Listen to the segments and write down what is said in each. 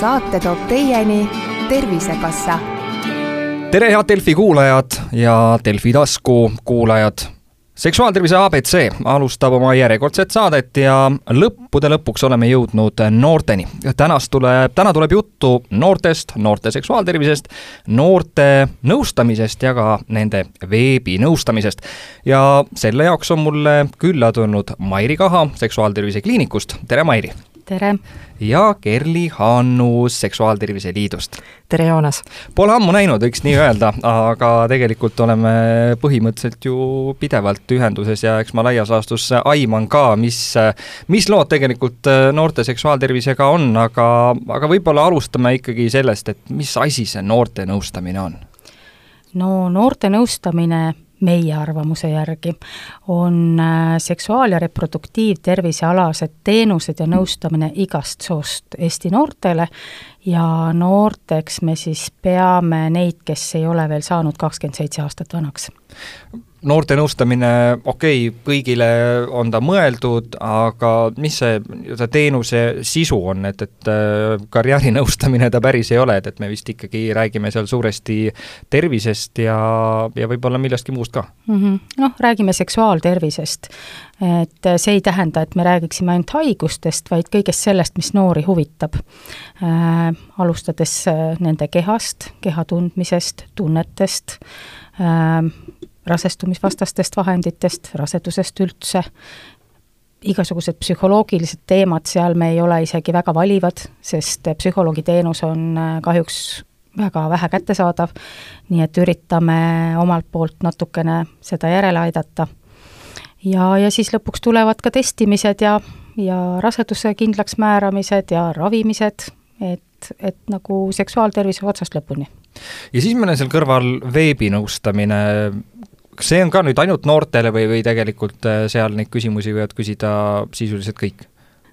saate toob teieni Tervisekassa. tere, head Delfi kuulajad ja Delfi tasku kuulajad seksuaaltervise abc alustab oma järjekordset saadet ja lõppude lõpuks oleme jõudnud noorteni. tänast tuleb, täna tuleb juttu noortest, noorte seksuaaltervisest, noorte nõustamisest ja ka nende veebinõustamisest. ja selle jaoks on mulle külla tulnud Mairi Kaha Seksuaaltervise Kliinikust, tere Mairi! Tere! ja Kerli Hannus Seksuaaltervise Liidust. tere, Joonas! Pole ammu näinud, võiks nii öelda, aga tegelikult oleme põhimõtteliselt ju pidevalt ühenduses ja eks ma laias laastus aiman ka, mis, mis lood tegelikult noorte seksuaaltervisega on, aga, aga võib-olla alustame ikkagi sellest, et mis asi see noorte nõustamine on? no noorte nõustamine meie arvamuse järgi, on äh, seksuaal- ja reproduktiivtervise alased teenused ja nõustamine igast soost Eesti noortele. Ja noorteks me siis peame neid, kes ei ole veel saanud kakskümmend seitse aastat vanaks noorte nõustamine, okei okay,, kõigile on ta mõeldud, aga mis see nii-öelda teenuse sisu on, et, et äh, karjäärinõustamine ta päris ei ole, et, et me vist ikkagi räägime seal suuresti tervisest ja, ja võib-olla millestki muust ka mm -hmm.? Noh, räägime seksuaaltervisest. et see ei tähenda, et me räägiksime ainult haigustest, vaid kõigest sellest, mis noori huvitab äh,. alustades äh, nende kehast, keha tundmisest, tunnetest äh,, rasestumisvastastest vahenditest, rasedusest üldse, igasugused psühholoogilised teemad, seal me ei ole isegi väga valivad, sest psühholoogi teenus on äh, kahjuks väga vähe kättesaadav, nii et üritame omalt poolt natukene seda järele aidata. ja, ja siis lõpuks tulevad ka testimised ja, ja raseduse kindlaksmääramised ja ravimised, et, et nagu seksuaaltervise otsast lõpuni. ja siis meil on seal kõrval veebinõustamine, kas see on ka nüüd ainult noortele või, või tegelikult äh, seal neid küsimusi võivad küsida sisuliselt kõik?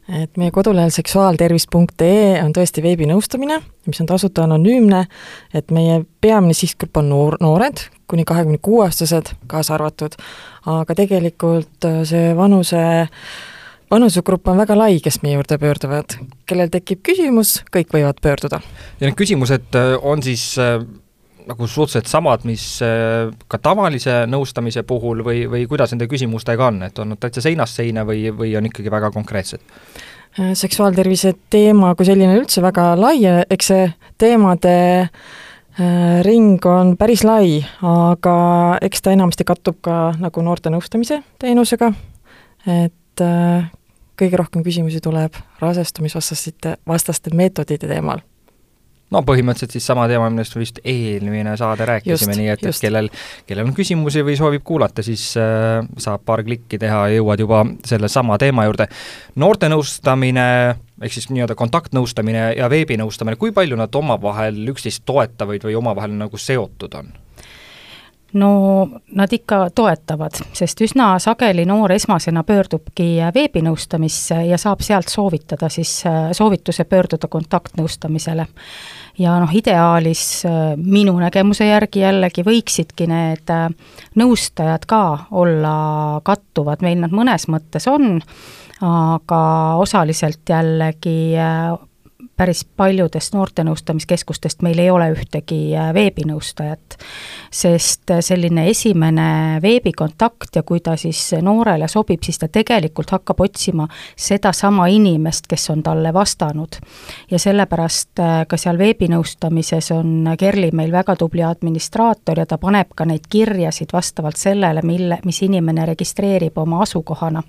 et meie kodulehel seksuaaltervis.ee on tõesti veebinõustamine, mis on tasuta anonüümne, et meie peamine sihtgrupp on noor, noored, kuni kahekümne kuue aastased kaasa arvatud, aga tegelikult äh, see vanuse vanusegrupp on väga lai, kes meie juurde pöörduvad. kellel tekib küsimus, kõik võivad pöörduda. ja need küsimused äh, on siis nagu suhteliselt samad, mis äh, ka tavalise nõustamise puhul või, või kuidas nende küsimustega on, et on nad täitsa seinast seina või, või on ikkagi väga konkreetsed? Äh, seksuaaltervise teema kui selline üldse väga lai, eks see teemade äh, ring on päris lai, aga eks ta enamasti kattub ka nagu noorte nõustamise teenusega, et kõige rohkem küsimusi tuleb rasestumisvastaste, vastaste meetodite teemal no põhimõtteliselt siis sama teema, millest vist eelmine saade rääkisime, nii et, et kellel, kellel on küsimusi või soovib kuulata, siis äh, saab paar klikki teha ja jõuad juba sellesama teema juurde. noortenõustamine ehk siis nii-öelda kontaktnõustamine ja veebinõustamine, kui palju nad omavahel üksteist toetavad või omavahel nagu seotud on? No nad ikka toetavad, sest üsna sageli noor esmasena pöördubki veebinõustamisse ja saab sealt soovitada siis, soovituse pöörduda kontaktnõustamisele. ja noh, ideaalis minu nägemuse järgi jällegi võiksidki need nõustajad ka olla kattuvad, meil nad mõnes mõttes on, aga osaliselt jällegi päris paljudest noortenõustamiskeskustest meil ei ole ühtegi äh, veebinõustajat, sest äh, selline esimene veebikontakt ja kui ta siis noorele sobib, siis ta tegelikult hakkab otsima sedasama inimest, kes on talle vastanud. ja sellepärast äh, ka seal veebinõustamises on Kerli meil väga tubli administraator ja ta paneb ka neid kirjasid vastavalt sellele, mille, mis inimene registreerib oma asukohana.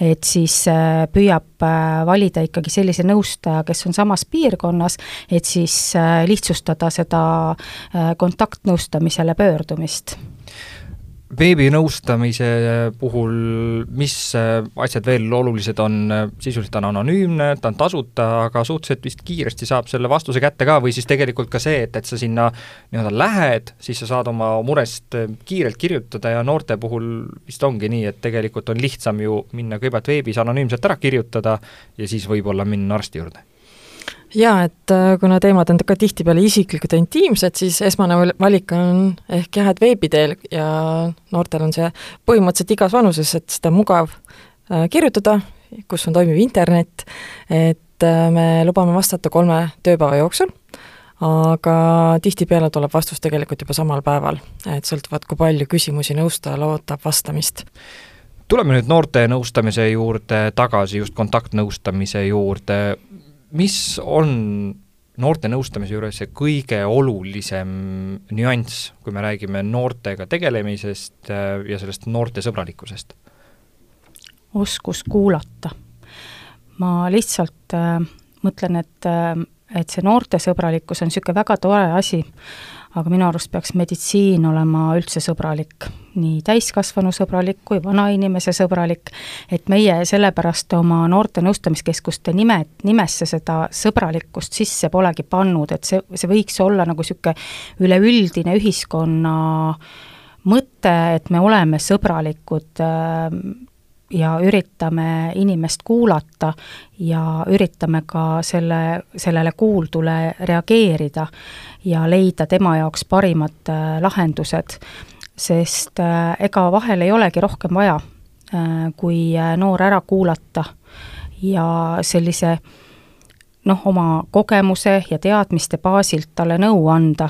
et siis püüab valida ikkagi sellise nõustaja, kes on sama samas piirkonnas, et siis äh, lihtsustada seda äh, kontaktnõustamisele pöördumist. Veebinõustamise puhul, mis äh, asjad veel olulised on, sisuliselt ta on anonüümne, ta on tasuta, aga suhteliselt vist kiiresti saab selle vastuse kätte ka või siis tegelikult ka see, et, et sa sinna nii-öelda lähed, siis sa saad oma murest kiirelt kirjutada ja noorte puhul vist ongi nii, et tegelikult on lihtsam ju minna kõigepealt veebis anonüümselt ära kirjutada ja siis võib-olla minna arsti juurde jaa, et äh, kuna teemad on ka tihtipeale isiklikud ja intiimsed, siis esmane valik on ehk jah, et veebi teel ja noortel on see põhimõtteliselt igas vanuses, et seda mugav äh, kirjutada, kus on toimiv internet, et me lubame vastata kolme tööpäeva jooksul, aga tihtipeale tuleb vastus tegelikult juba samal päeval, et sõltuvalt, kui palju küsimusi nõustajal ootab vastamist. Tuleme nüüd noorte nõustamise juurde tagasi, just kontaktnõustamise juurde, mis on noorte nõustamise juures see kõige olulisem nüanss, kui me räägime noortega tegelemisest äh, ja sellest noortesõbralikkusest? oskus kuulata. ma lihtsalt äh, mõtlen, et äh, et see noortesõbralikkus on niisugune väga tore asi, aga minu arust peaks meditsiin olema üldse sõbralik, nii täiskasvanu sõbralik kui vanainimese sõbralik, et meie sellepärast oma noorte nõustamiskeskuste nime, nimesse seda sõbralikkust sisse polegi pannud, et see, see võiks olla nagu niisugune üleüldine ühiskonna mõte, et me oleme sõbralikud äh, ja üritame inimest kuulata ja üritame ka selle, sellele kuuldule reageerida ja leida tema jaoks parimad äh, lahendused, sest äh, ega vahel ei olegi rohkem vaja, äh, kui noor ära kuulata ja sellise noh, oma kogemuse ja teadmiste baasilt talle nõu anda,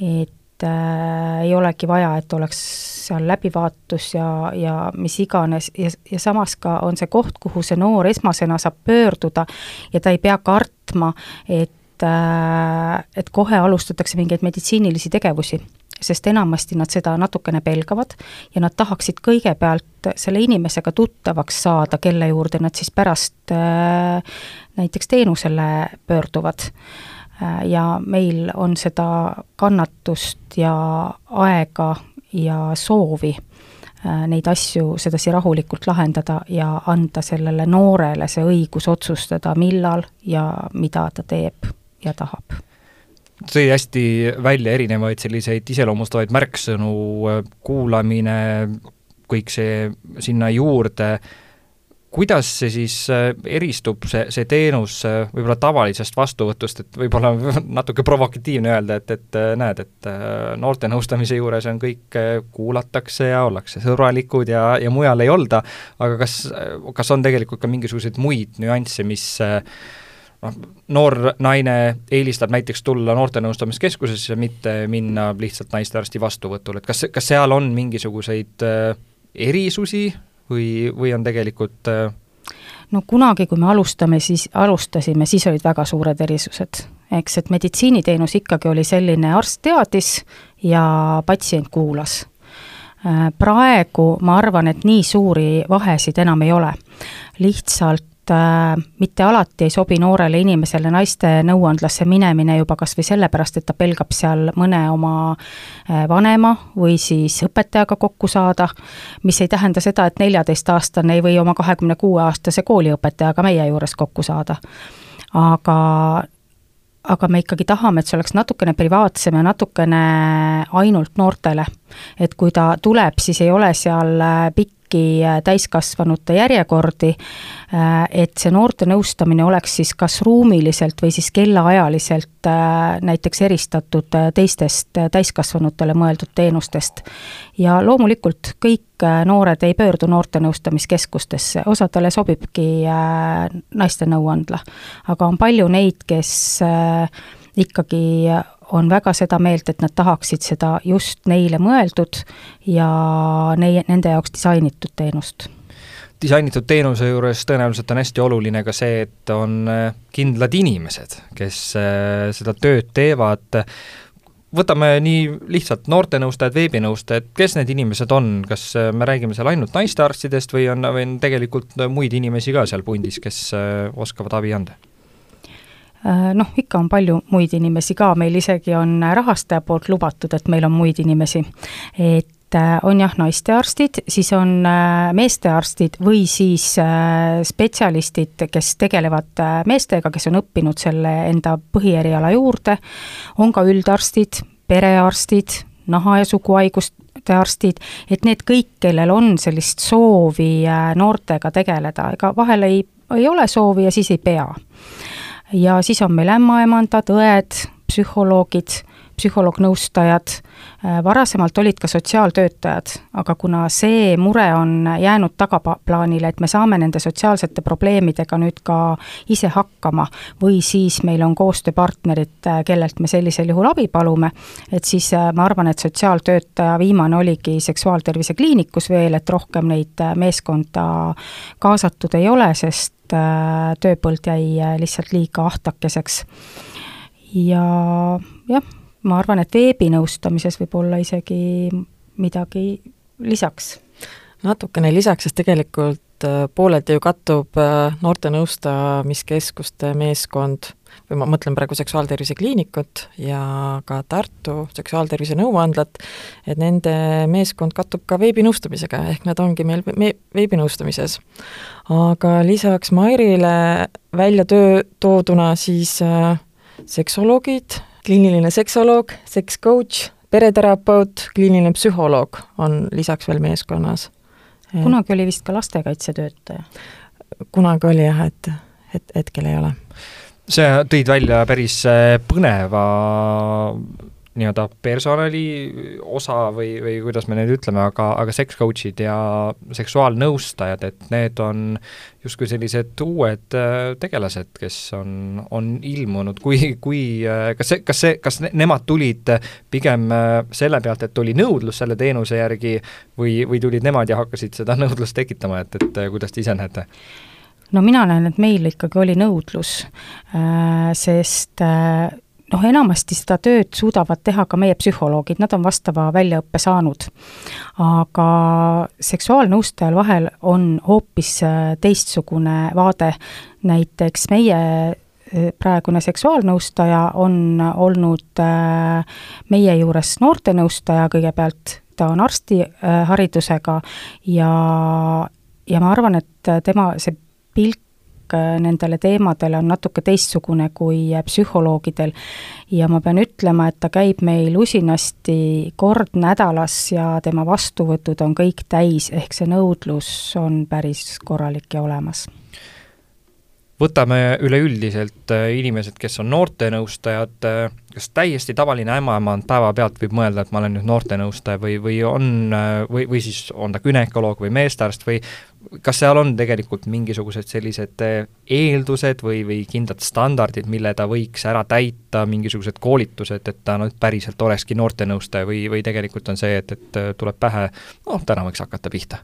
et et äh, ei olegi vaja, et oleks seal läbivaatus ja, ja mis iganes. Ja, ja samas ka on see koht, kuhu see noor esmasena saab pöörduda ja ta ei pea kartma, et äh, et kohe alustatakse mingeid meditsiinilisi tegevusi sest enamasti nad seda natukene pelgavad ja nad tahaksid kõigepealt selle inimesega tuttavaks saada, kelle juurde nad siis pärast äh, näiteks teenusele pöörduvad ja meil on seda kannatust ja aega ja soovi äh, neid asju sedasi rahulikult lahendada ja anda sellele noorele see õigus otsustada, millal ja mida ta teeb ja tahab. Tõi hästi välja erinevaid selliseid iseloomustavaid märksõnu, kuulamine, kõik see sinna juurde kuidas see siis äh, eristub, see, see teenus äh, võib-olla tavalisest vastuvõtust, et võib-olla natuke provokatiivne öelda, et, et äh, näed, et noorte nõustamise juures on kõik, kuulatakse ja ollakse sõbralikud ja, ja mujal ei olda, aga kas, kas on tegelikult ka mingisuguseid muid nüansse, mis noh, noor naine eelistab näiteks tulla noortenõustamiskeskusesse, mitte minna lihtsalt naistearsti vastuvõtule, et kas, kas seal on mingisuguseid erisusi või, või on tegelikult äh, no kunagi, kui me alustame, siis, alustasime, siis olid väga suured erisused. eks, et meditsiiniteenus ikkagi oli selline, arst teadis ja patsient kuulas. Äh, praegu ma arvan, et nii suuri vahesid enam ei ole. lihtsalt äh, mitte alati ei sobi noorele inimesele naiste nõuandlasse minemine juba kas või sellepärast, et ta pelgab seal mõne oma äh, vanema või siis õpetajaga kokku saada, mis ei tähenda seda, et neljateistaastane ei või oma kahekümne kuue aastase kooliõpetajaga meie juures kokku saada. aga aga me ikkagi tahame, et see oleks natukene privaatsem ja natukene ainult noortele. et kui ta tuleb, siis ei ole seal äh, pikk pikki äh, täiskasvanute järjekordi, äh, et see noorte nõustamine oleks siis kas ruumiliselt või siis kellaajaliselt äh, näiteks eristatud teistest täiskasvanutele mõeldud teenustest. ja loomulikult kõik noored ei pöördu noortenõustamiskeskustesse, osadele sobibki naiste nõuandla. aga on palju neid, kes ikkagi on väga seda meelt, et nad tahaksid seda just neile mõeldud ja neie, nende jaoks disainitud teenust. Disainitud teenuse juures tõenäoliselt on hästi oluline ka see, et on äh, kindlad inimesed, kes äh, seda tööd teevad, võtame nii lihtsalt noortenõustajad, veebinõustajad, kes need inimesed on, kas äh, me räägime seal ainult naistearstidest või on, või on tegelikult muid inimesi ka seal pundis, kes oskavad abi anda? Äh, noh, ikka on palju muid inimesi ka, meil isegi on rahastaja poolt lubatud, et meil on muid inimesi. et äh, on jah, naistearstid, siis on äh, meestearstid või siis spetsialistid, kes tegelevad meestega, kes on õppinud selle enda põhieriala juurde, on ka üldarstid, perearstid, naha- ja suguhaiguste arstid, et need kõik, kellel on sellist soovi noortega tegeleda, ega vahel ei, ei ole soovi ja siis ei pea ja siis on meil ämmaemandad, õed, psühholoogid, psühholoog-nõustajad, varasemalt olid ka sotsiaaltöötajad, aga kuna see mure on jäänud tagaplaanile, et me saame nende sotsiaalsete probleemidega nüüd ka ise hakkama, või siis meil on koostööpartnerid, kellelt me sellisel juhul abi palume, et siis ma arvan, et sotsiaaltöötaja viimane oligi Seksuaaltervise Kliinikus veel, et rohkem neid meeskonda kaasatud ei ole, sest tööpõld jäi lihtsalt liiga ahtakeseks. Ja jah, ma arvan, et veebinõustamises võib olla isegi midagi lisaks. natukene lisaks, sest tegelikult äh, pooleldi ju kattub äh, noorte nõustamiskeskuste meeskond või ma mõtlen praegu Seksuaaltervise Kliinikut ja ka Tartu Seksuaaltervise Nõuandlat, et nende meeskond kattub ka veebinõustamisega, ehk nad ongi meil me-, veebinõustamises. aga lisaks Mairile välja töö tooduna siis äh, seksoloogid, kliiniline seksoloog, seks coach, pereterapeut, kliiniline psühholoog on lisaks veel meeskonnas. kunagi oli vist ka lastekaitsetöötaja? kunagi oli jah, et, et hetkel ei ole. sa tõid välja päris äh, põneva nii-öelda personali osa või, või kuidas me nüüd ütleme, aga, aga sex coach'id ja seksuaalnõustajad, et need on justkui sellised uued äh, tegelased, kes on, on ilmunud, kui, kui äh, kas see, kas see, kas nemad tulid pigem äh, selle pealt, et oli nõudlus selle teenuse järgi või, või tulid nemad ja hakkasid seda nõudlust tekitama, et, et kuidas te ise näete? no mina näen, et meil ikkagi oli nõudlus, sest noh, enamasti seda tööd suudavad teha ka meie psühholoogid, nad on vastava väljaõppe saanud. aga seksuaalnõustajal vahel on hoopis äh, teistsugune vaade, näiteks meie äh, praegune seksuaalnõustaja on olnud äh, meie juures noortenõustaja kõigepealt, ta on arstiharidusega ja, ja ma arvan, et tema see pilk Äh, nendele teemadele on natuke teistsugune kui äh, psühholoogidel. ja ma pean ütlema, et ta käib meil usinasti kord nädalas ja tema vastuvõtud on kõik täis, ehk see nõudlus on päris korralik ja olemas võtame üleüldiselt äh, inimesed, kes on noortenõustajad, kas täiesti tavaline ämmaemand päevapealt võib mõelda, et ma olen nüüd noortenõustaja või, või on, või, või siis on ta gümnakoloog või meestearst või kas seal on tegelikult mingisugused sellised eh, eeldused või, või kindlad standardid, mille ta võiks ära täita, mingisugused koolitused, et ta nüüd päriselt olekski noortenõustaja või, või tegelikult on see, et, et eh, tuleb pähe, noh, täna võiks hakata pihta?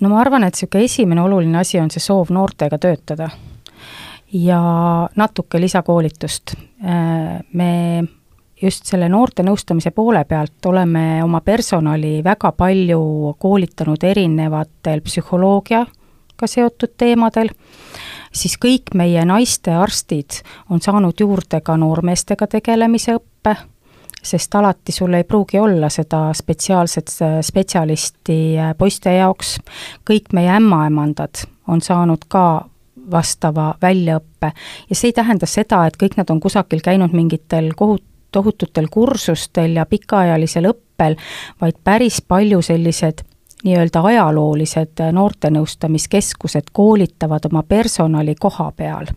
no ma arvan, et niisugune esimene oluline asi on see soov noortega töötada ja natuke lisakoolitust. Eh, me just selle noorte nõustamise poole pealt oleme oma personali väga palju koolitanud erinevatel psühholoogiaga seotud teemadel, siis kõik meie naistearstid on saanud juurde ka noormeestega tegelemise õppe, sest alati sul ei pruugi olla seda spetsiaalset spetsialisti poiste jaoks, kõik meie ämmaemandad on saanud ka vastava väljaõppe. Ja see ei tähenda seda, et kõik nad on kusagil käinud mingitel kohut-, tohututel kursustel ja pikaajalisel õppel, vaid päris palju sellised nii-öelda ajaloolised noortenõustamiskeskused koolitavad oma personali koha peal.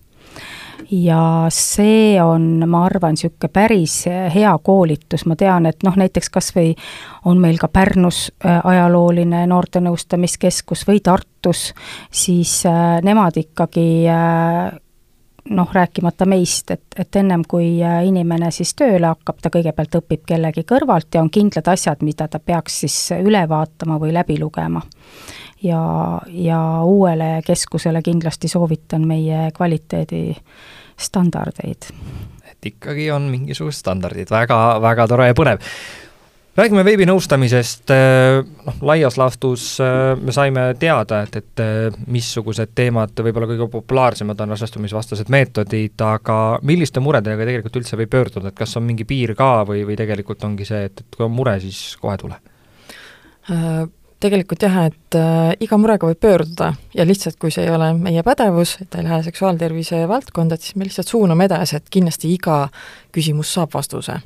Ja see on, ma arvan, niisugune päris hea koolitus, ma tean, et noh, näiteks kas või on meil ka Pärnus äh, ajalooline noortenõustamiskeskus või Tartus, siis äh, nemad ikkagi äh, noh, rääkimata meist, et, et ennem kui äh, inimene siis tööle hakkab, ta kõigepealt õpib kellegi kõrvalt ja on kindlad asjad, mida ta peaks siis üle vaatama või läbi lugema. ja, ja uuele keskusele kindlasti soovitan meie kvaliteedistandardeid. et ikkagi on mingisugused standardid, väga, väga tore ja põnev räägime veebinõustamisest, äh, noh, laias laastus äh, me saime teada, et, et äh, missugused teemad võib-olla kõige populaarsemad on rasestumisvastased meetodid, aga milliste muredega tegelikult üldse võib pöörduda, et kas on mingi piir ka või, või tegelikult ongi see, et, et kui on mure, siis kohe tule? Tegelikult jah, et äh, iga murega võib pöörduda ja lihtsalt, kui see ei ole meie pädevus, et ta ei lähe seksuaaltervise valdkonda, et siis me lihtsalt suuname edasi, et kindlasti iga küsimus saab vastuse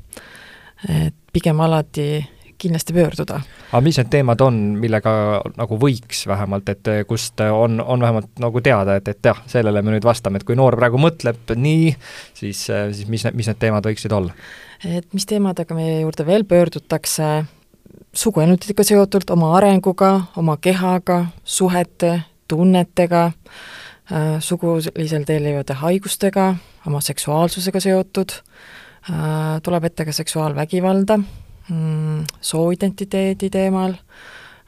et pigem alati kindlasti pöörduda. aga mis need teemad on, millega nagu võiks vähemalt, et kust on, on vähemalt nagu teada, et, et jah, sellele me nüüd vastame, et kui noor praegu mõtleb nii, siis, siis mis, mis need teemad võiksid olla? et mis teemadega meie juurde veel pöördutakse, suguelunditega seotult, oma arenguga, oma kehaga, suhete, tunnetega, äh, sugulisel teel levivate haigustega, oma seksuaalsusega seotud, äh, tuleb ette ka seksuaalvägivalda, mm, sooidentiteedi teemal,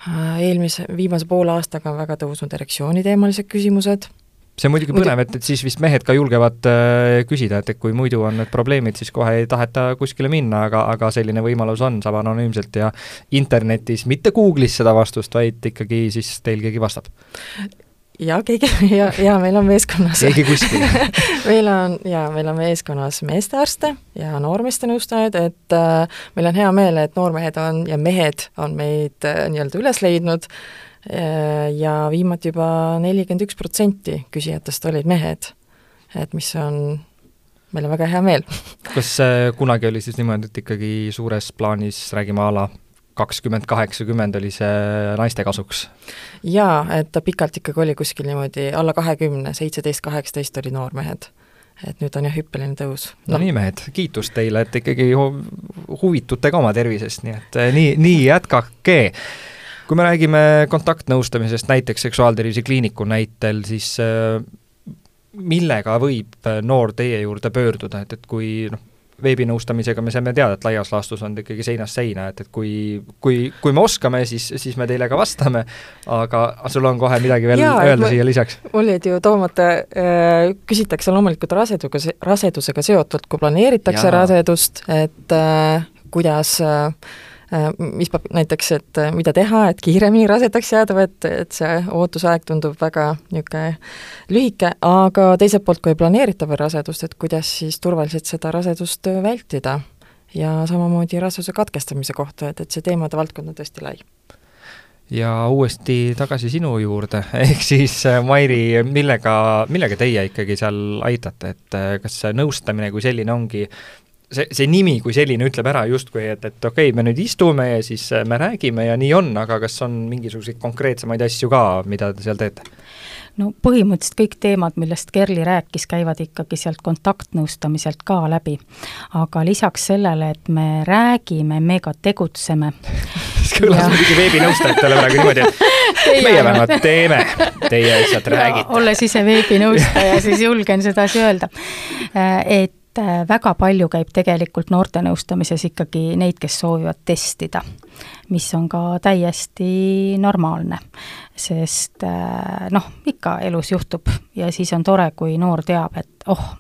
äh, eelmise, viimase poole aastaga on väga tõusnud erektsiooniteemalised küsimused. See on muidugi põnev, et, et siis vist mehed ka julgevad äh, küsida, et, et kui muidu on need probleemid, siis kohe ei taheta kuskile minna, aga, aga selline võimalus on, saab anonüümselt ja internetis, mitte Google'is seda vastust, vaid ikkagi siis teil keegi vastab ja keegi ja, ja meil on meeskonnas keegi kuskil meil on ja meil on meeskonnas meestearste ja noormeeste nõustajaid, et äh, meil on hea meel, et noormehed on ja mehed on meid äh, nii-öelda üles leidnud äh, Äh, ja viimati juba nelikümmend üks protsenti küsijatest olid mehed. et mis on, meil on väga hea meel. kas kunagi oli siis niimoodi, et ikkagi suures plaanis räägime a la kakskümmend, kaheksakümmend oli see naiste kasuks? jaa, et ta pikalt ikkagi oli kuskil niimoodi alla kahekümne, seitseteist, kaheksateist olid noormehed. Et nüüd on jah, hüppeline tõus. No.. no. nii, mehed, kiitus teile, et ikkagi hu huvitute ka oma tervisest, nii et eh, nii, nii jätkake. Kui me räägime kontaktnõustamisest näiteks Seksuaaltervise Kliiniku näitel, siis äh, millega võib noor teie juurde pöörduda, et, et kui noh, veebinõustamisega me saame teada, et laias laastus on ta ikkagi seinast seina, et, et kui, kui, kui me oskame, siis, siis me teile ka vastame, aga sul on kohe midagi veel Jaa, öelda siia lisaks? mul jäid ju toomata äh,, küsitakse loomulikult rasedusega, rasedusega seotult, kui planeeritakse Jaa. rasedust, et äh, kuidas Äh, mis peab näiteks, et äh, mida teha, et kiiremini rasedaks jääda või et, et see ootusaeg tundub väga niisugune lühike, aga teiselt poolt, kui ei planeerita veel rasedust, et kuidas siis turvaliselt seda rasedust vältida. ja samamoodi raseduse katkestamise kohta, et, et see teemade valdkond on tõesti lai. Ja uuesti tagasi sinu juurde, ehk siis äh, Mairi, millega, millega teie ikkagi seal aitate, et kas nõustamine kui selline ongi see, see nimi kui selline ütleb ära justkui, et, et okei okay,, me nüüd istume ja siis äh, me räägime ja nii on, aga kas on mingisuguseid konkreetsemaid asju ka, mida te seal teete? no põhimõtteliselt kõik teemad, millest Kerli rääkis, käivad ikkagi sealt kontaktnõustamiselt ka läbi. aga lisaks sellele, et me räägime, me ka tegutseme see kõlas muidugi veebinõustajatele praegu niimoodi, et meie vähemalt teeme, teie lihtsalt räägite. olles ise veebinõustaja, siis julgen sedasi öelda. Äh, et et äh, väga palju käib tegelikult noortenõustamises ikkagi neid, kes soovivad testida, mis on ka täiesti normaalne. sest äh, noh, ikka elus juhtub ja siis on tore, kui noor teab, et oh,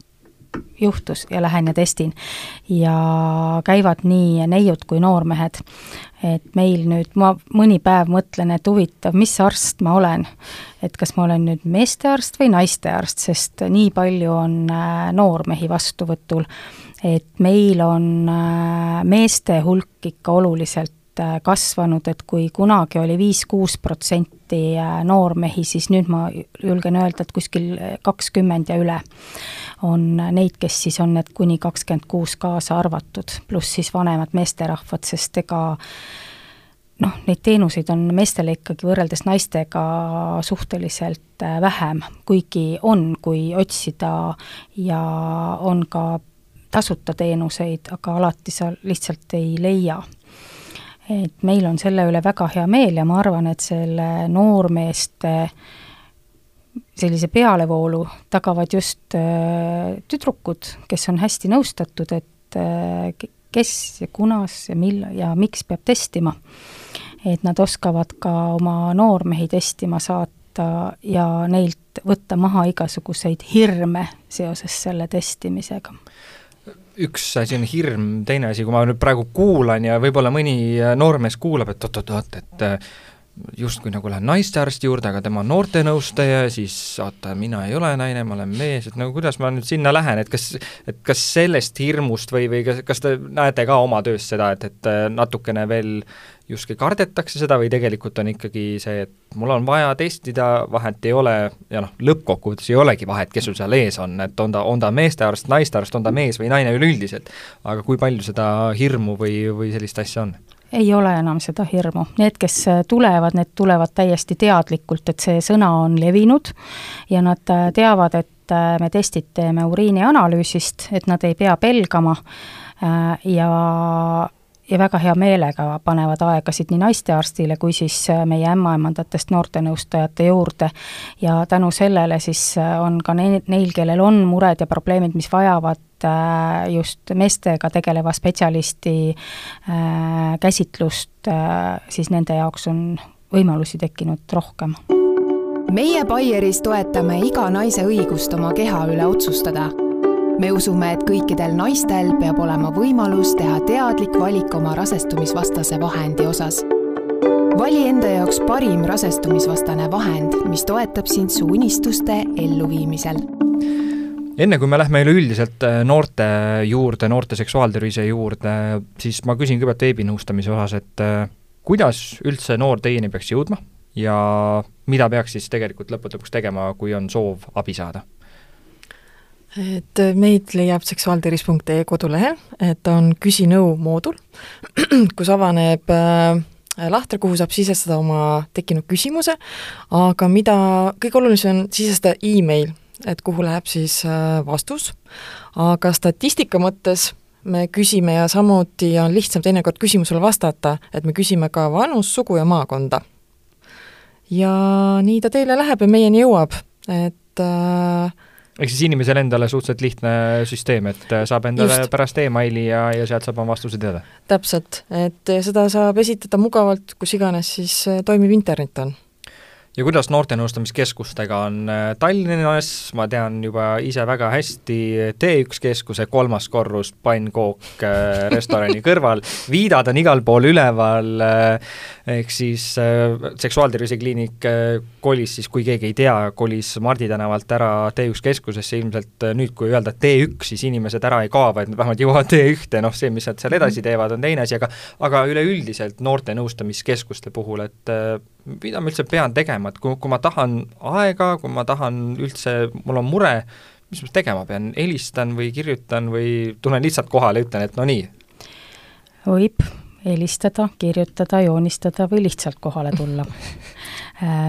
juhtus ja lähen ja testin. ja käivad nii neiud kui noormehed. Et meil nüüd, ma mõni päev mõtlen, et huvitav, mis arst ma olen. et kas ma olen nüüd meestearst või naistearst, sest nii palju on äh, noormehi vastuvõtul, et meil on äh, meeste hulk ikka oluliselt kasvanud, et kui kunagi oli viis-kuus protsenti noormehi, siis nüüd ma julgen öelda, et kuskil kakskümmend ja üle on neid, kes siis on need kuni kakskümmend kuus kaasa arvatud, pluss siis vanemad meesterahvad, sest ega noh, neid teenuseid on meestele ikkagi võrreldes naistega suhteliselt äh, vähem, kuigi on, kui otsida ja on ka tasuta teenuseid, aga alati sa lihtsalt ei leia. Et meil on selle üle väga hea meel ja ma arvan, et selle noormeeste sellise pealevoolu tagavad just äh, tüdrukud, kes on hästi nõustatud, et äh, kes ja kunas ja millal ja miks peab testima. et nad oskavad ka oma noormehi testima saata ja neilt võtta maha igasuguseid hirme seoses selle testimisega üks asi on hirm, teine asi, kui ma nüüd praegu kuulan ja võib-olla mõni noormees kuulab, et oot-oot-oot, et justkui nagu lähen naistearsti juurde, aga tema on noortenõustaja, siis oota, mina ei ole naine, ma olen mees, et nagu kuidas ma nüüd sinna lähen, et kas, et kas sellest hirmust või, või kas, kas te näete ka oma töös seda, et, et natukene veel justkui kardetakse seda või tegelikult on ikkagi see, et mul on vaja testida, vahet ei ole ja noh, lõppkokkuvõttes ei olegi vahet, kes sul seal ees on, et on ta, on ta meestearst, naistearst, on ta mees või naine üleüldiselt, aga kui palju seda hirmu või, või sellist asja on? Ei ole enam seda hirmu, need, kes tulevad, need tulevad täiesti teadlikult, et see sõna on levinud ja nad teavad, et me testid teeme uriinianalüüsist, et nad ei pea pelgama ja ja väga hea meelega panevad aegasid nii naistearstile kui siis äh, meie ämmaemandatest noortenõustajate juurde. ja tänu sellele siis äh, on ka neil, neil, kellel on mured ja probleemid, mis vajavad äh, just meestega tegeleva spetsialisti käsitlust, siis nende jaoks on võimalusi tekkinud rohkem. meie Baieris toetame iga naise õigust oma keha üle otsustada me usume, et kõikidel naistel peab olema võimalus teha teadlik valik oma rasestumisvastase vahendi osas. vali enda jaoks parim rasestumisvastane vahend, mis toetab sind su unistuste elluviimisel enne kui me lähme üleüldiselt äh, noorte juurde, noorte seksuaaltervise juurde, siis ma küsin kõigepealt veebinõustamise osas, et äh, kuidas üldse noor teieni peaks jõudma ja mida peaks siis tegelikult lõppude lõpuks tegema, kui on soov abi saada? Et meid leiab seksuaaltervis.ee kodulehel, et on küsinõu moodul, kus avaneb äh, lahter, kuhu saab sisestada oma tekkinud küsimuse, aga mida kõige olulisem on sisestada email, et kuhu läheb siis äh, vastus, aga statistika mõttes me küsime ja samuti on lihtsam teinekord küsimusele vastata, et me küsime ka vanust, sugu ja maakonda. ja nii ta teile läheb ja meieni jõuab, et äh, ehk siis inimesel endale suhteliselt lihtne süsteem, et äh, saab endale Just. pärast emaili ja, ja sealt saab oma vastuse teada? täpselt, et seda saab esitada mugavalt, kus iganes siis äh, toimiv internet on ja kuidas noortenõustamiskeskustega on äh, Tallinnas, ma tean juba ise väga hästi, T1 keskuse kolmas korrus, pannkook äh, restorani kõrval, viidad on igal pool üleval, äh, ehk siis seksuaaltervise kliinik kolis siis, kui keegi ei tea, kolis Mardi tänavalt ära T1 keskusesse, ilmselt nüüd, kui öelda T1, siis inimesed ära ei kao, vaid nad vähemalt jõuavad T1-te, noh see, mis nad seal edasi teevad, on teine asi, aga aga üleüldiselt noortenõustamiskeskuste puhul, et mida ma üldse pean tegema, et kui, kui ma tahan aega, kui ma tahan üldse, mul on mure, mis ma tegema pean, helistan või kirjutan või tulen lihtsalt kohale ütlen, et no nii? võib helistada, kirjutada, joonistada või lihtsalt kohale tulla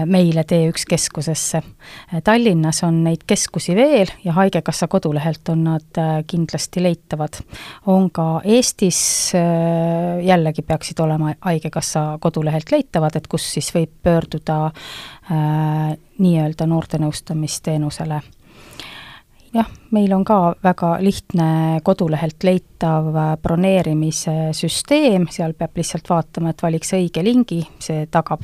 meile T1 keskusesse. Äh, Tallinnas on neid keskusi veel ja Haigekassa kodulehelt on nad äh, kindlasti leitavad. on ka Eestis, jällegi peaksid olema Haigekassa kodulehelt leitavad, et kus siis võib pöörduda äh, nii-öelda noortenõustamisteenusele jah, meil on ka väga lihtne kodulehelt leitav broneerimise süsteem, seal peab lihtsalt vaatama, et valiks õige lingi, see tagab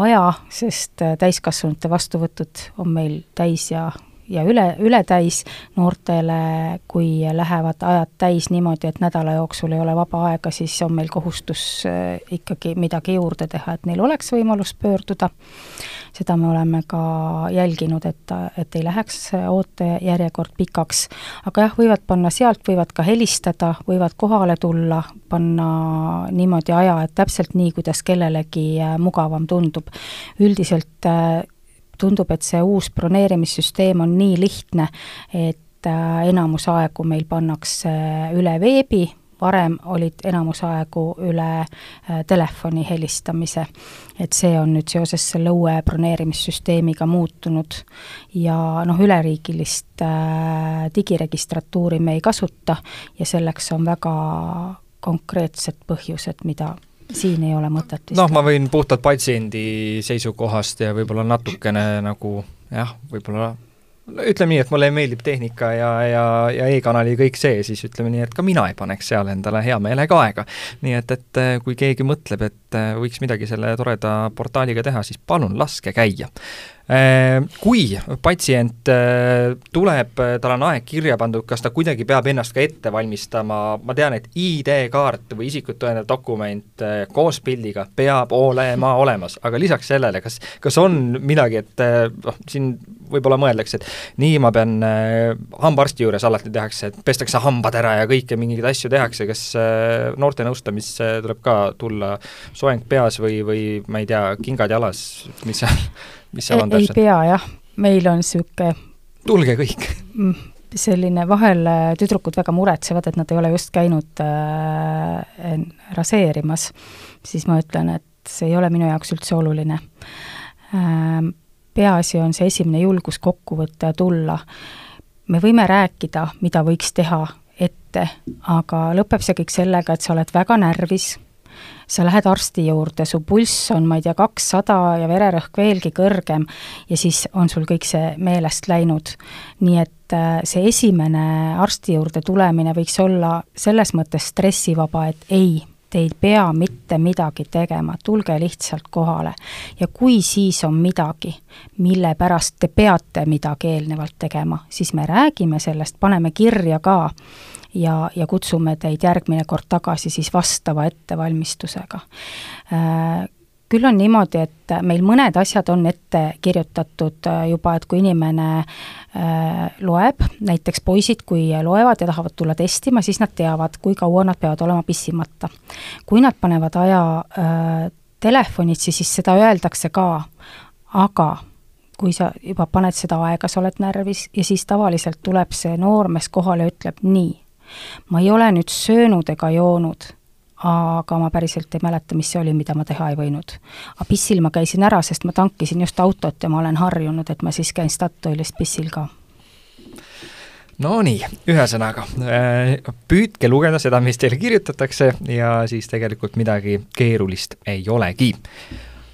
aja, sest täiskasvanute vastuvõtud on meil täis ja ja üle, ületäis noortele, kui lähevad ajad täis niimoodi, et nädala jooksul ei ole vaba aega, siis on meil kohustus äh, ikkagi midagi juurde teha, et neil oleks võimalus pöörduda. seda me oleme ka jälginud, et, et ei läheks ootejärjekord pikaks. aga jah, võivad panna sealt, võivad ka helistada, võivad kohale tulla, panna niimoodi aja, et täpselt nii, kuidas kellelegi äh, mugavam tundub. üldiselt äh, tundub, et see uus broneerimissüsteem on nii lihtne, et äh, enamus aegu meil pannakse üle veebi, varem olid enamus aegu üle äh, telefoni helistamise. et see on nüüd seoses selle uue broneerimissüsteemiga muutunud ja noh, üleriigilist äh, digiregistratuuri me ei kasuta ja selleks on väga konkreetsed põhjused, mida siin ei ole mõtet vist. noh, ma võin puhtalt patsiendi seisukohast ja võib-olla natukene nagu jah, võib-olla ütleme nii, et mulle meeldib tehnika ja, ja, ja e-kanali kõik see, siis ütleme nii, et ka mina ei paneks seal endale hea meelega aega. nii et, et kui keegi mõtleb, et võiks midagi selle toreda portaaliga teha, siis palun laske käia. Äh, kui patsient äh, tuleb, tal on aeg kirja pandud, kas ta kuidagi peab ennast ka ette valmistama, ma tean, et ID-kaart või isikut tõendav dokument äh, koos pildiga peab olema olemas, aga lisaks sellele, kas, kas on midagi, et noh, siin võib-olla mõeldakse, et nii, ma pean hambaarsti juures alati tehakse, et pestakse hambad ära ja kõike mingeid asju tehakse, kas noorte nõustamisse tuleb ka tulla soeng peas või, või ma ei tea, kingad jalas, mis seal mis seal on täpselt? ei pea jah, meil on niisugune tulge kõik mm, selline, vahel tüdrukud väga muretsevad, et nad ei ole just käinud äh, raseerimas, siis ma ütlen, et see ei ole minu jaoks üldse oluline äh,. peaasi on see esimene julgus kokku võtta ja tulla. me võime rääkida, mida võiks teha ette, aga lõpeb see kõik sellega, et sa oled väga närvis sa lähed arsti juurde, su pulss on, ma ei tea, kakssada ja vererõhk veelgi kõrgem ja siis on sul kõik see meelest läinud. nii et äh, see esimene arsti juurde tulemine võiks olla selles mõttes stressivaba, et ei, te ei pea mitte midagi tegema, tulge lihtsalt kohale. ja kui siis on midagi, mille pärast te peate midagi eelnevalt tegema, siis me räägime sellest, paneme kirja ka ja, ja kutsume teid järgmine kord tagasi siis vastava ettevalmistusega äh, küll on niimoodi, et meil mõned asjad on ette kirjutatud äh, juba, et kui inimene äh, loeb, näiteks poisid, kui loevad ja tahavad tulla testima, siis nad teavad, kui kaua nad peavad olema pissimata. kui nad panevad aja telefonitsi, siis seda öeldakse ka, aga kui sa juba paned seda aega, sa oled närvis ja siis tavaliselt tuleb see noormees kohale ja ütleb nii ma ei ole nüüd söönud ega joonud, aga ma päriselt ei mäleta, mis see oli, mida ma teha ei võinud. aga pissil ma käisin ära, sest ma tankisin just autot ja ma olen harjunud, et ma siis käin Statoilis pissil ka Nonii, ühesõnaga, äh, püüdke lugeda seda, mis teile kirjutatakse ja siis tegelikult midagi keerulist ei olegi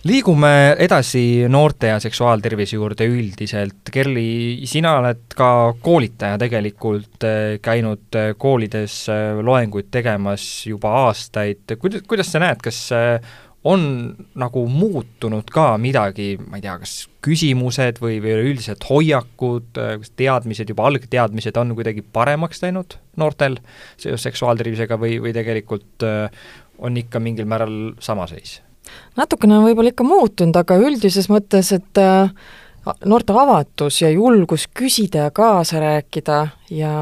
liigume edasi noorte ja seksuaaltervise juurde üldiselt. Kerli, sina oled ka koolitaja tegelikult, eh, käinud eh, koolides eh, loenguid tegemas juba aastaid, kuidas, kuidas sa näed, kas on nagu muutunud ka midagi, ma ei tea, kas küsimused või, või üleüldiselt hoiakud, kas teadmised, juba algteadmised on kuidagi paremaks läinud noortel seoses seksuaaltervisega või, või tegelikult on ikka mingil määral sama seis? Natukene on võib-olla ikka muutunud, aga üldises mõttes, et äh, noorte avatus ja julgus küsida ja kaasa rääkida ja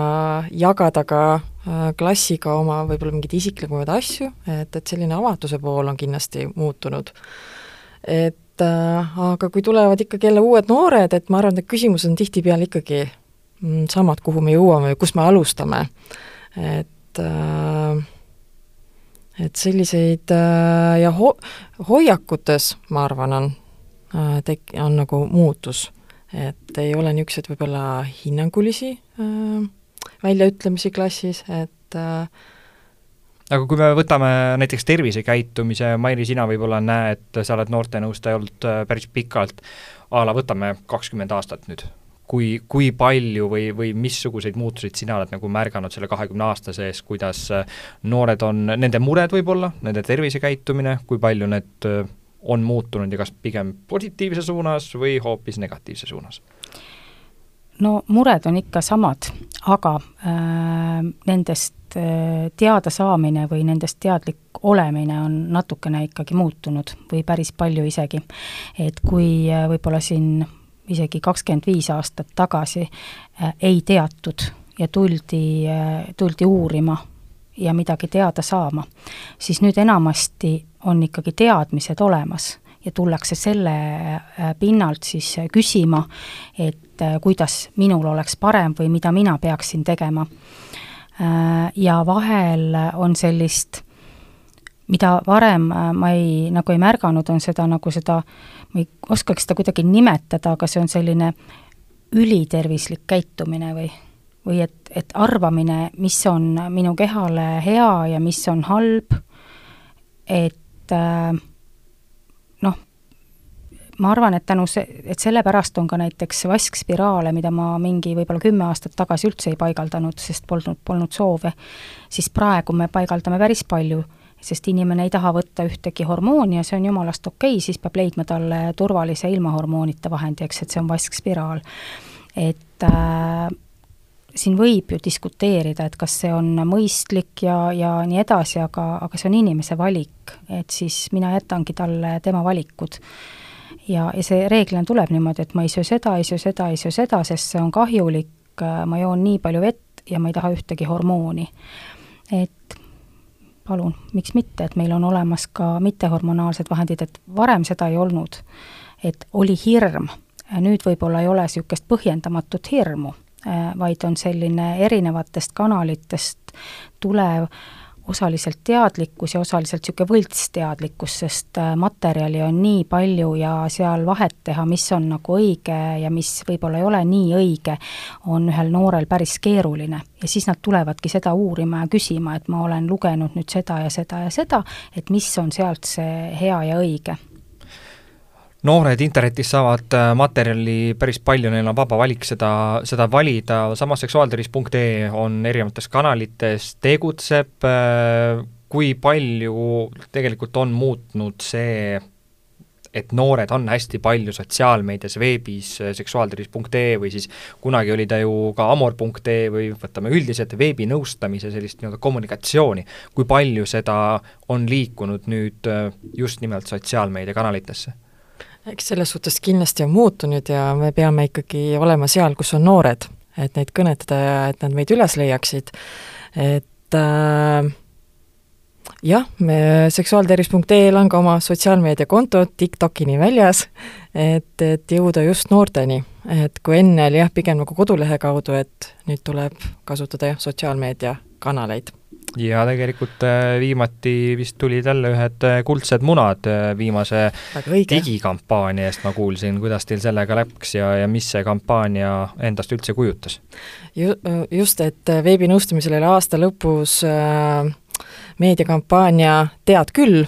jagada ka äh, klassiga oma võib-olla mingeid isiklikumaid asju, et, et selline avatuse pool on kindlasti muutunud. et äh, aga kui tulevad ikkagi jälle uued noored, et ma arvan, et küsimused on tihtipeale ikkagi mm, samad, kuhu me jõuame või kus me alustame. et äh, et selliseid äh, ja ho-, hoiakutes, ma arvan, on äh, tek-, on nagu muutus. et ei ole niisuguseid võib-olla hinnangulisi äh, väljaütlemisi klassis, et äh, aga kui me võtame näiteks tervisekäitumise, Mairi, sina võib-olla näed, sa oled noortenõustaja olnud äh, päris pikalt, a la võtame kakskümmend aastat nüüd kui, kui palju või, või missuguseid muutuseid sina oled nagu märganud selle kahekümne aasta sees, kuidas äh, noored on, nende mured võib-olla, nende tervisekäitumine, kui palju need äh, on muutunud ja kas pigem positiivse suunas või hoopis negatiivse suunas? no mured on ikka samad, aga äh, nendest äh, teada saamine või nendest teadlik olemine on natukene ikkagi muutunud või päris palju isegi. et kui äh, võib-olla siin isegi kakskümmend viis aastat tagasi äh, ei teatud ja tuldi, äh, tuldi uurima ja midagi teada saama, siis nüüd enamasti on ikkagi teadmised olemas ja tullakse selle äh, pinnalt siis küsima, et kuidas minul oleks parem või mida mina peaksin tegema. Ja vahel on sellist, mida varem ma ei, nagu ei märganud, on seda nagu seda äh, ma ei oskaks seda kuidagi nimetada, aga see on selline ülitervislik käitumine või, või et, et arvamine, mis on minu kehale hea ja mis on halb, et äh, noh, ma arvan, et tänu see, et sellepärast on ka näiteks vaskspiraale, mida ma mingi võib-olla kümme aastat tagasi üldse ei paigaldanud, sest polnud, polnud soove, siis praegu me paigaldame päris palju sest inimene ei taha võtta ühtegi hormooni ja see on jumalast okei okay,, siis peab leidma talle turvalise ilma hormoonita vahendi, eks, et see on vaskspiraal. et äh, siin võib ju diskuteerida, et kas see on mõistlik ja, ja nii edasi, aga, aga see on inimese valik, et siis mina jätangi talle tema valikud. ja, ja see reeglina tuleb niimoodi, et ma ei söö seda, ei söö seda, ei söö seda, sest see on kahjulik, ma joon nii palju vett ja ma ei taha ühtegi hormooni. et palun, miks mitte, et meil on olemas ka mittehormonaalsed vahendid, et varem seda ei olnud. et oli hirm, nüüd võib-olla ei ole niisugust põhjendamatut hirmu, vaid on selline erinevatest kanalitest tulev osaliselt teadlikkus ja osaliselt niisugune võltsteadlikkus, sest äh, materjali on nii palju ja seal vahet teha, mis on nagu õige ja mis võib-olla ei ole nii õige, on ühel noorel päris keeruline. ja siis nad tulevadki seda uurima ja küsima, et ma olen lugenud nüüd seda ja seda ja seda, et mis on sealt see hea ja õige noored internetis saavad äh, materjali päris palju, neil on vaba valik seda, seda valida, samas seksuaaltervis.ee on erinevates kanalites, tegutseb, äh, kui palju tegelikult on muutnud see, et noored on hästi palju sotsiaalmeedias, veebis, äh, seksuaaltervis.ee või siis kunagi oli ta ju ka amor.ee või võtame üldiselt veebinõustamise sellist nii-öelda kommunikatsiooni, kui palju seda on liikunud nüüd just nimelt sotsiaalmeediakanalitesse? Eks selles suhtes kindlasti on muutunud ja me peame ikkagi olema seal, kus on noored, et neid kõnetada ja et nad meid üles leiaksid, et äh, jah, me seksuaaltervis.ee-l on ka oma sotsiaalmeediakonto TikTokini väljas, et, et jõuda just noorteni. et kui enne oli jah, pigem nagu kodulehe kaudu, et nüüd tuleb kasutada jah, sotsiaalmeediakanaleid ja tegelikult äh, viimati vist tulid jälle ühed äh, kuldsed munad äh, viimase digikampaania eest, ma kuulsin, kuidas teil sellega läks ja, ja mis see kampaania endast üldse kujutas? Ju-, just, et veebinõustamisel oli aasta lõpus äh, meediakampaania Tead küll,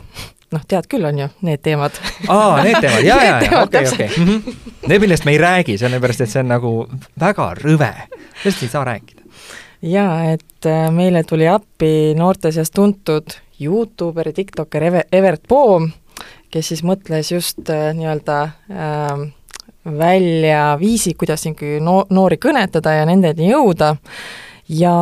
noh, tead küll, on ju, need teemad. aa, need teemad, jaa, jaa, jaa, okei, okei. Mhm. Need, millest me ei räägi, sellepärast et see on nagu väga rõve, sellest ei saa rääkida jaa, et äh, meile tuli appi noorte seas tuntud Youtuber ja tiktoker Eve-, Evert Poom, kes siis mõtles just äh, nii-öelda äh, välja viisi, kuidas ikkagi no-, noori kõnetada ja nendeni jõuda, ja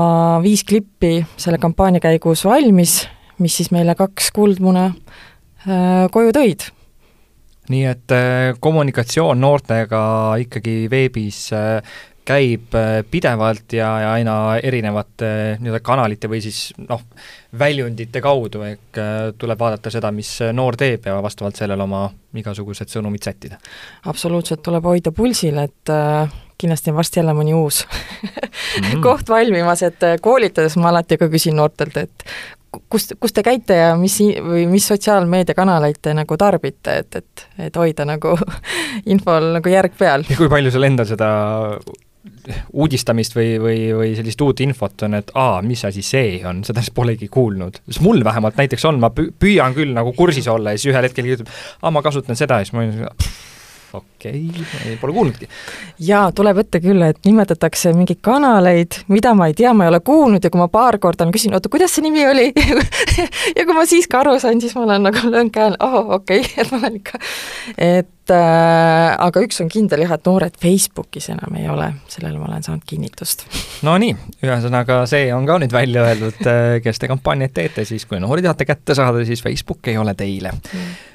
viis klippi selle kampaania käigus valmis, mis siis meile kaks kuldmune äh, koju tõid. Nii et äh, kommunikatsioon noortega ikkagi veebis käib äh, pidevalt ja, ja aina erinevate nii-öelda kanalite või siis noh, väljundite kaudu, ehk äh, tuleb vaadata seda, mis noor teeb ja vastavalt sellele oma igasugused sõnumid sättida. absoluutselt, tuleb hoida pulsil, et äh, kindlasti on varsti jälle mõni uus mm. koht valmimas, et äh, koolitades ma alati ka küsin noortelt, et kus, kus te käite ja mis, või mis sotsiaalmeediakanaleid te nagu tarbite, et, et, et hoida nagu infol nagu järg peal. ja kui palju sul endal seda uudistamist või, või, või sellist uut infot on, et aa, mis asi see on, seda siis polegi kuulnud. sest mul vähemalt näiteks on, ma püüan küll nagu kursis olla ja siis ühel hetkel ütleb, aa, ma kasutan seda ja siis ma olen okei okay,, pole kuulnudki. jaa, tuleb ette küll, et nimetatakse mingeid kanaleid, mida ma ei tea, ma ei ole kuulnud ja kui ma paar korda olen küsinud, oota, kuidas see nimi oli ja kui ma siis ka aru sain, siis ma olen nagu löön käel, ahah, okei okay,, et ma olen ikka, et äh, aga üks on kindel jah, et noored Facebookis enam ei ole, sellele ma olen saanud kinnitust. Nonii, ühesõnaga see on ka nüüd välja öeldud, äh, kes te kampaaniat teete, siis kui noori tahate kätte saada, siis Facebook ei ole teile mm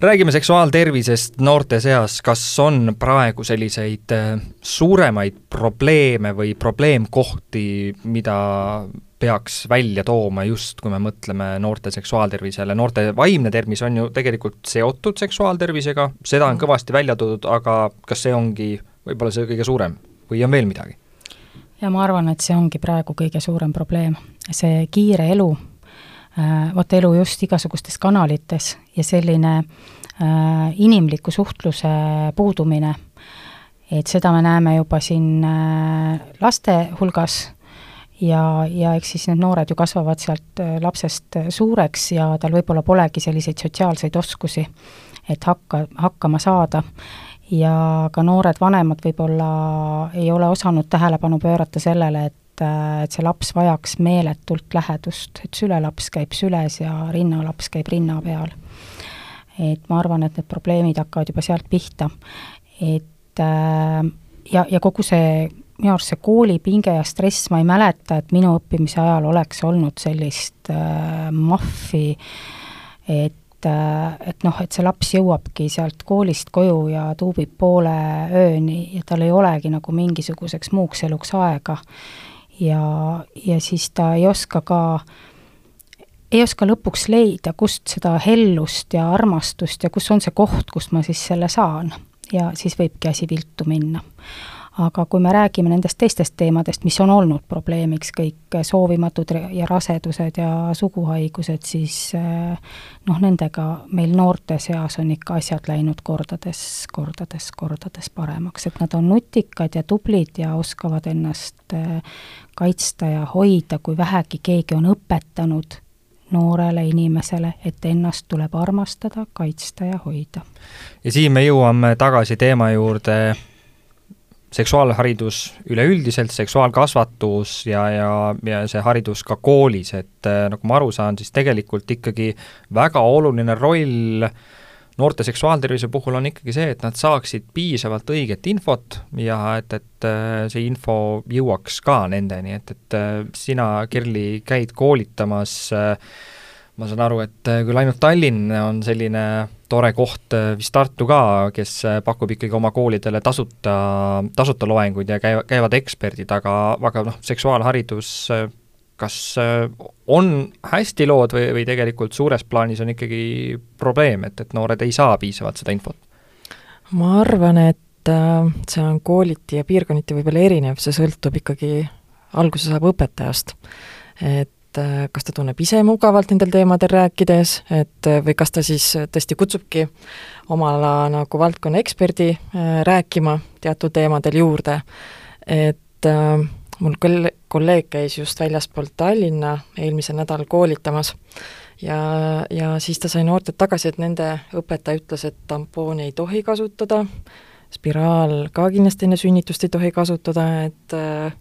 räägime seksuaaltervisest noorte seas, kas on praegu selliseid äh, suuremaid probleeme või probleemkohti, mida peaks välja tooma just, kui me mõtleme noorte seksuaaltervisele, noorte vaimne tervis on ju tegelikult seotud seksuaaltervisega, seda on kõvasti välja toodud, aga kas see ongi võib-olla see kõige suurem või on veel midagi? ja ma arvan, et see ongi praegu kõige suurem probleem, see kiire elu Äh, vaata elu just igasugustes kanalites ja selline äh, inimliku suhtluse puudumine, et seda me näeme juba siin äh, laste hulgas ja, ja eks siis need noored ju kasvavad sealt lapsest suureks ja tal võib-olla polegi selliseid sotsiaalseid oskusi, et hakka, hakkama saada. Ja ka noored vanemad võib-olla ei ole osanud tähelepanu pöörata sellele, et et, äh, et see laps vajaks meeletult lähedust, et sülelaps käib süles ja rinnalaps käib rinna peal. et ma arvan, et need probleemid hakkavad juba sealt pihta. et äh, ja, ja kogu see minu arust see koolipinge ja stress, ma ei mäleta, et minu õppimise ajal oleks olnud sellist äh, mahvi, et et noh, et see laps jõuabki sealt koolist koju ja tuubib poole ööni ja tal ei olegi nagu mingisuguseks muuks eluks aega ja, ja siis ta ei oska ka, ei oska lõpuks leida, kust seda hellust ja armastust ja kus on see koht, kust ma siis selle saan. ja siis võibki asi viltu minna. Aga kui me räägime nendest teistest teemadest, mis on olnud probleemiks, kõik soovimatud ja rasedused ja suguhaigused, siis eh, noh, nendega meil noorte seas on ikka asjad läinud kordades, kordades, kordades paremaks, et nad on nutikad ja tublid ja oskavad ennast eh, kaitsta ja hoida, kui vähegi keegi on õpetanud noorele inimesele, et ennast tuleb armastada, kaitsta ja hoida. ja siin me jõuame tagasi teema juurde seksuaalharidus üleüldiselt, seksuaalkasvatus ja, ja, ja see haridus ka koolis, et äh, nagu ma aru saan, siis tegelikult ikkagi väga oluline roll noorte seksuaaltervise puhul on ikkagi see, et nad saaksid piisavalt õiget infot ja et, et äh, see info jõuaks ka nendeni, et, et äh, sina, Kerli, käid koolitamas ma saan aru, et küll ainult Tallinn on selline tore koht, äh, vist Tartu ka, kes äh, pakub ikkagi oma koolidele tasuta, tasuta loenguid ja käiva, käivad eksperdid, aga, aga noh, seksuaalharidus kas on hästi lood või, või tegelikult suures plaanis on ikkagi probleem, et, et noored ei saa piisavalt seda infot? ma arvan, et see on kooliti ja piirkonniti võib-olla erinev, see sõltub ikkagi, alguse saab õpetajast. et et äh, kas ta tunneb ise mugavalt nendel teemadel rääkides, et äh, või kas ta siis tõesti kutsubki oma ala nagu valdkonna eksperdi äh, rääkima teatud teemadel juurde, et mul küll kolleeg käis just väljaspoolt Tallinna eelmisel nädalal koolitamas ja, ja siis ta sai noortelt tagasi, et nende õpetaja ütles, et tampooni ei tohi kasutada, spiraal ka kindlasti enne sünnitust ei tohi kasutada, et äh,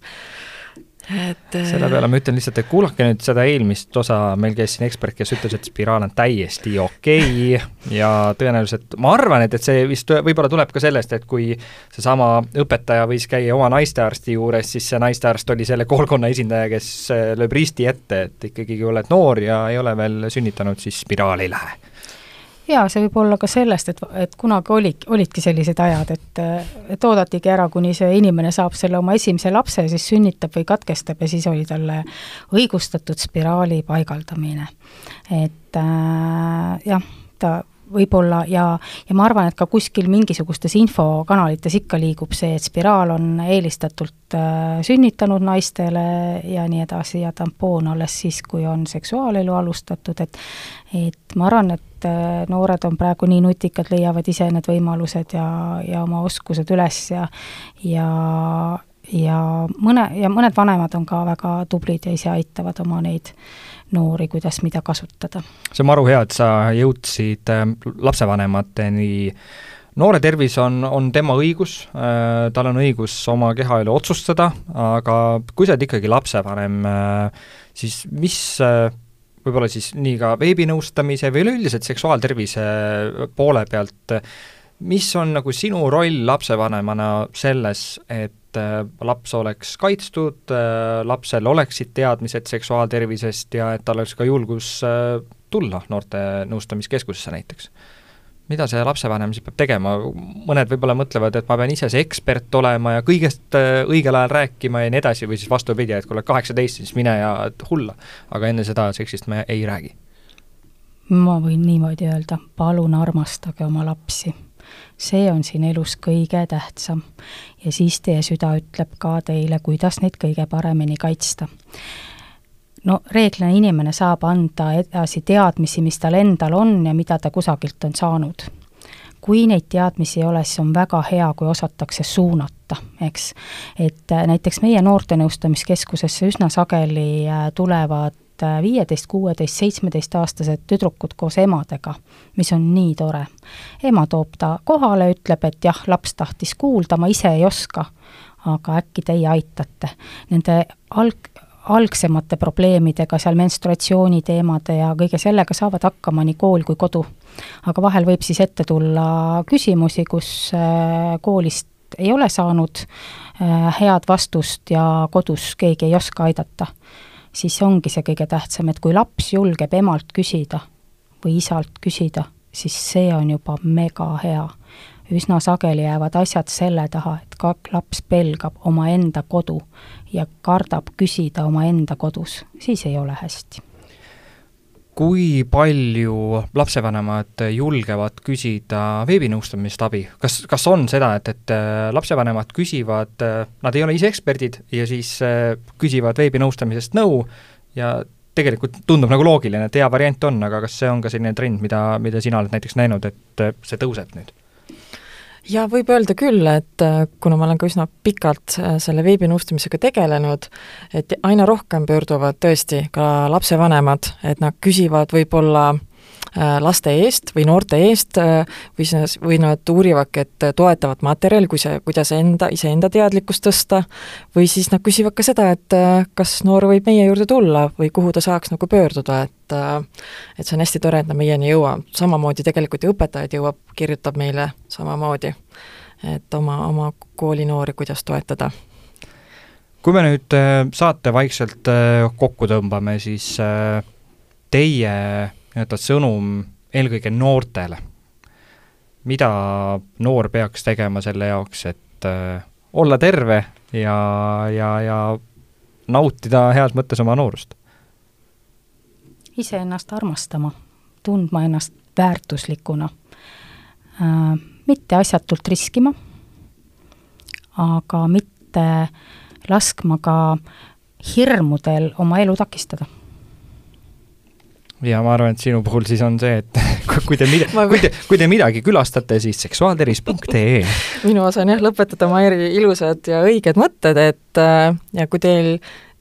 et selle peale ma ütlen lihtsalt, et kuulake nüüd seda eelmist osa, meil käis siin ekspert, kes ütles, et spiraal on täiesti okei okay ja tõenäoliselt ma arvan, et, et see vist võib-olla tuleb ka sellest, et kui seesama õpetaja võis käia oma naistearsti juures, siis see naistearst oli selle koolkonna esindaja, kes lööb risti ette, et ikkagi kui oled noor ja ei ole veel sünnitanud, siis spiraal ei lähe jaa, see võib olla ka sellest, et, et kunagi oli, olidki sellised ajad, et, et oodatigi ära, kuni see inimene saab selle oma esimese lapse, siis sünnitab või katkestab ja siis oli talle õigustatud spiraali paigaldamine. et äh, jah, ta võib-olla ja, ja ma arvan, et ka kuskil mingisugustes infokanalites ikka liigub see, et spiraal on eelistatult äh, sünnitanud naistele ja nii edasi ja tampoon alles siis, kui on seksuaalelu alustatud, et et ma arvan, et äh, noored on praegu nii nutikad, leiavad ise need võimalused ja, ja oma oskused üles ja ja ja mõne, ja mõned vanemad on ka väga tublid ja ise aitavad oma neid noori, kuidas mida kasutada. see on maru hea, et sa jõudsid äh, lapsevanemateni noore tervis on, on tema õigus äh,, tal on õigus oma keha üle otsustada, aga kui sa oled ikkagi lapsevanem äh,, siis mis äh, võib-olla siis nii ka veebinõustamise või üleüldiselt seksuaaltervise poole pealt, mis on nagu sinu roll lapsevanemana selles, et äh, laps oleks kaitstud, äh, lapsel oleksid teadmised seksuaaltervisest ja et tal oleks ka julgus äh, tulla noorte nõustamiskeskusesse näiteks? mida see lapsevanem siis peab tegema, mõned võib-olla mõtlevad, et ma pean ise see ekspert olema ja kõigest õigel ajal rääkima ja nii edasi, või siis vastupidi, et kui oled kaheksateist, siis mine ja hulla. aga enne seda seksist me ei räägi. ma võin niimoodi öelda, palun armastage oma lapsi. See on siin elus kõige tähtsam. ja siis teie süda ütleb ka teile, kuidas neid kõige paremini kaitsta no reeglina inimene saab anda edasi teadmisi, mis tal endal on ja mida ta kusagilt on saanud. kui neid teadmisi ei ole, siis on väga hea, kui osatakse suunata, eks. et äh, näiteks meie noortenõustamiskeskusesse üsna sageli äh, tulevad äh, viieteist, kuueteist, seitsmeteistaastased tüdrukud koos emadega, mis on nii tore. ema toob ta kohale, ütleb, et jah, laps tahtis kuulda, ma ise ei oska, aga äkki teie aitate. Nende alg, algsemate probleemidega, seal menstruatsiooni teemade ja kõige sellega saavad hakkama nii kool kui kodu. aga vahel võib siis ette tulla küsimusi, kus äh, koolist ei ole saanud äh, head vastust ja kodus keegi ei oska aidata, siis ongi see kõige tähtsam, et kui laps julgeb emalt küsida või isalt küsida, siis see on juba mega hea üsna sageli jäävad asjad selle taha, et ka laps pelgab omaenda kodu ja kardab küsida omaenda kodus, siis ei ole hästi. Kui palju lapsevanemad julgevad küsida veebinõustamist abi, kas, kas on seda, et, et äh, lapsevanemad küsivad, äh, nad ei ole ise eksperdid ja siis äh, küsivad veebinõustamisest nõu ja tegelikult tundub nagu loogiline, et hea variant on, aga kas see on ka selline trend, mida, mida sina oled näiteks näinud, et see tõuseb nüüd? Ja võib öelda küll, et äh, kuna ma olen ka üsna pikalt äh, selle veebinõustamisega tegelenud, et aina rohkem pöörduvad tõesti ka lapsevanemad, et nad küsivad võib-olla äh, laste eest või noorte eest või siis, või nad uurivadki, et toetavat materjali, kui see, kuidas enda, iseenda teadlikkust tõsta, või siis nad küsivad ka seda, et kas noor võib meie juurde tulla või kuhu ta saaks nagu pöörduda, et et see on hästi tore, et nad meieni jõuab, samamoodi tegelikult ju õpetajaid jõuab, kirjutab meile samamoodi, et oma, oma koolinoori, kuidas toetada. kui me nüüd äh, saate vaikselt äh, kokku tõmbame, siis äh, teie nii-öelda sõnum eelkõige noortele, mida noor peaks tegema selle jaoks, et olla terve ja, ja, ja nautida heas mõttes oma noorust? iseennast armastama, tundma ennast väärtuslikuna äh,, mitte asjatult riskima, aga mitte laskma ka hirmudel oma elu takistada ja ma arvan, et sinu puhul siis on see, et kui te mida-, kui te, kui te midagi külastate, siis seksuaaltervis.ee. minu osa on jah, lõpetada Mairi ilusad ja õiged mõtted, et äh, ja kui teil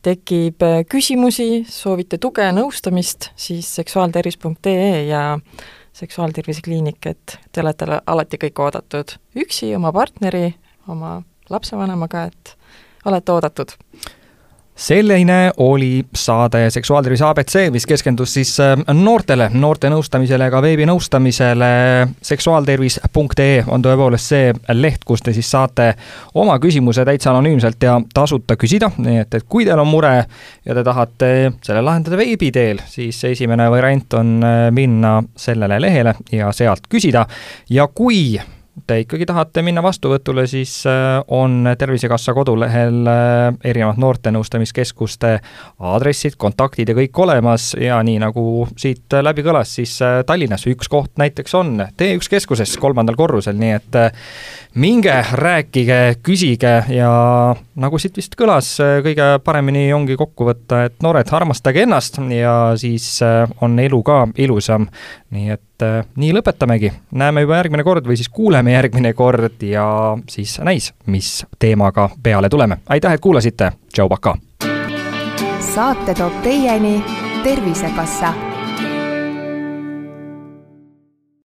tekib äh, küsimusi, soovite tuge, nõustamist, siis seksuaaltervis.ee ja seksuaaltervise kliinik, et te olete alati kõik oodatud üksi, oma partneri, oma lapsevanemaga, et olete oodatud selline oli saade Seksuaaltervise abc, mis keskendus siis äh, noortele, noorte nõustamisele, ka veebinõustamisele. seksuaaltervis.ee on tõepoolest see leht, kus te siis saate oma küsimuse täitsa anonüümselt ja tasuta küsida, nii et, et kui teil on mure ja te tahate selle lahendada veebi teel, siis esimene variant on äh, minna sellele lehele ja sealt küsida ja kui te ikkagi tahate minna vastuvõtule, siis äh, on Tervisekassa kodulehel äh, erinevad noortenõustamiskeskuste aadressid, kontaktid ja kõik olemas ja nii nagu siit läbi kõlas, siis äh, Tallinnas üks koht näiteks on T1 keskuses kolmandal korrusel, nii et minge, rääkige, küsige ja nagu siit vist kõlas, kõige paremini ongi kokku võtta, et noored, armastage ennast ja siis on elu ka ilusam. nii et äh, nii lõpetamegi, näeme juba järgmine kord või siis kuuleme järgmine kord ja siis näis, mis teemaga peale tuleme. aitäh, et kuulasite, tšau, pakaa! saate toob teieni Tervisekassa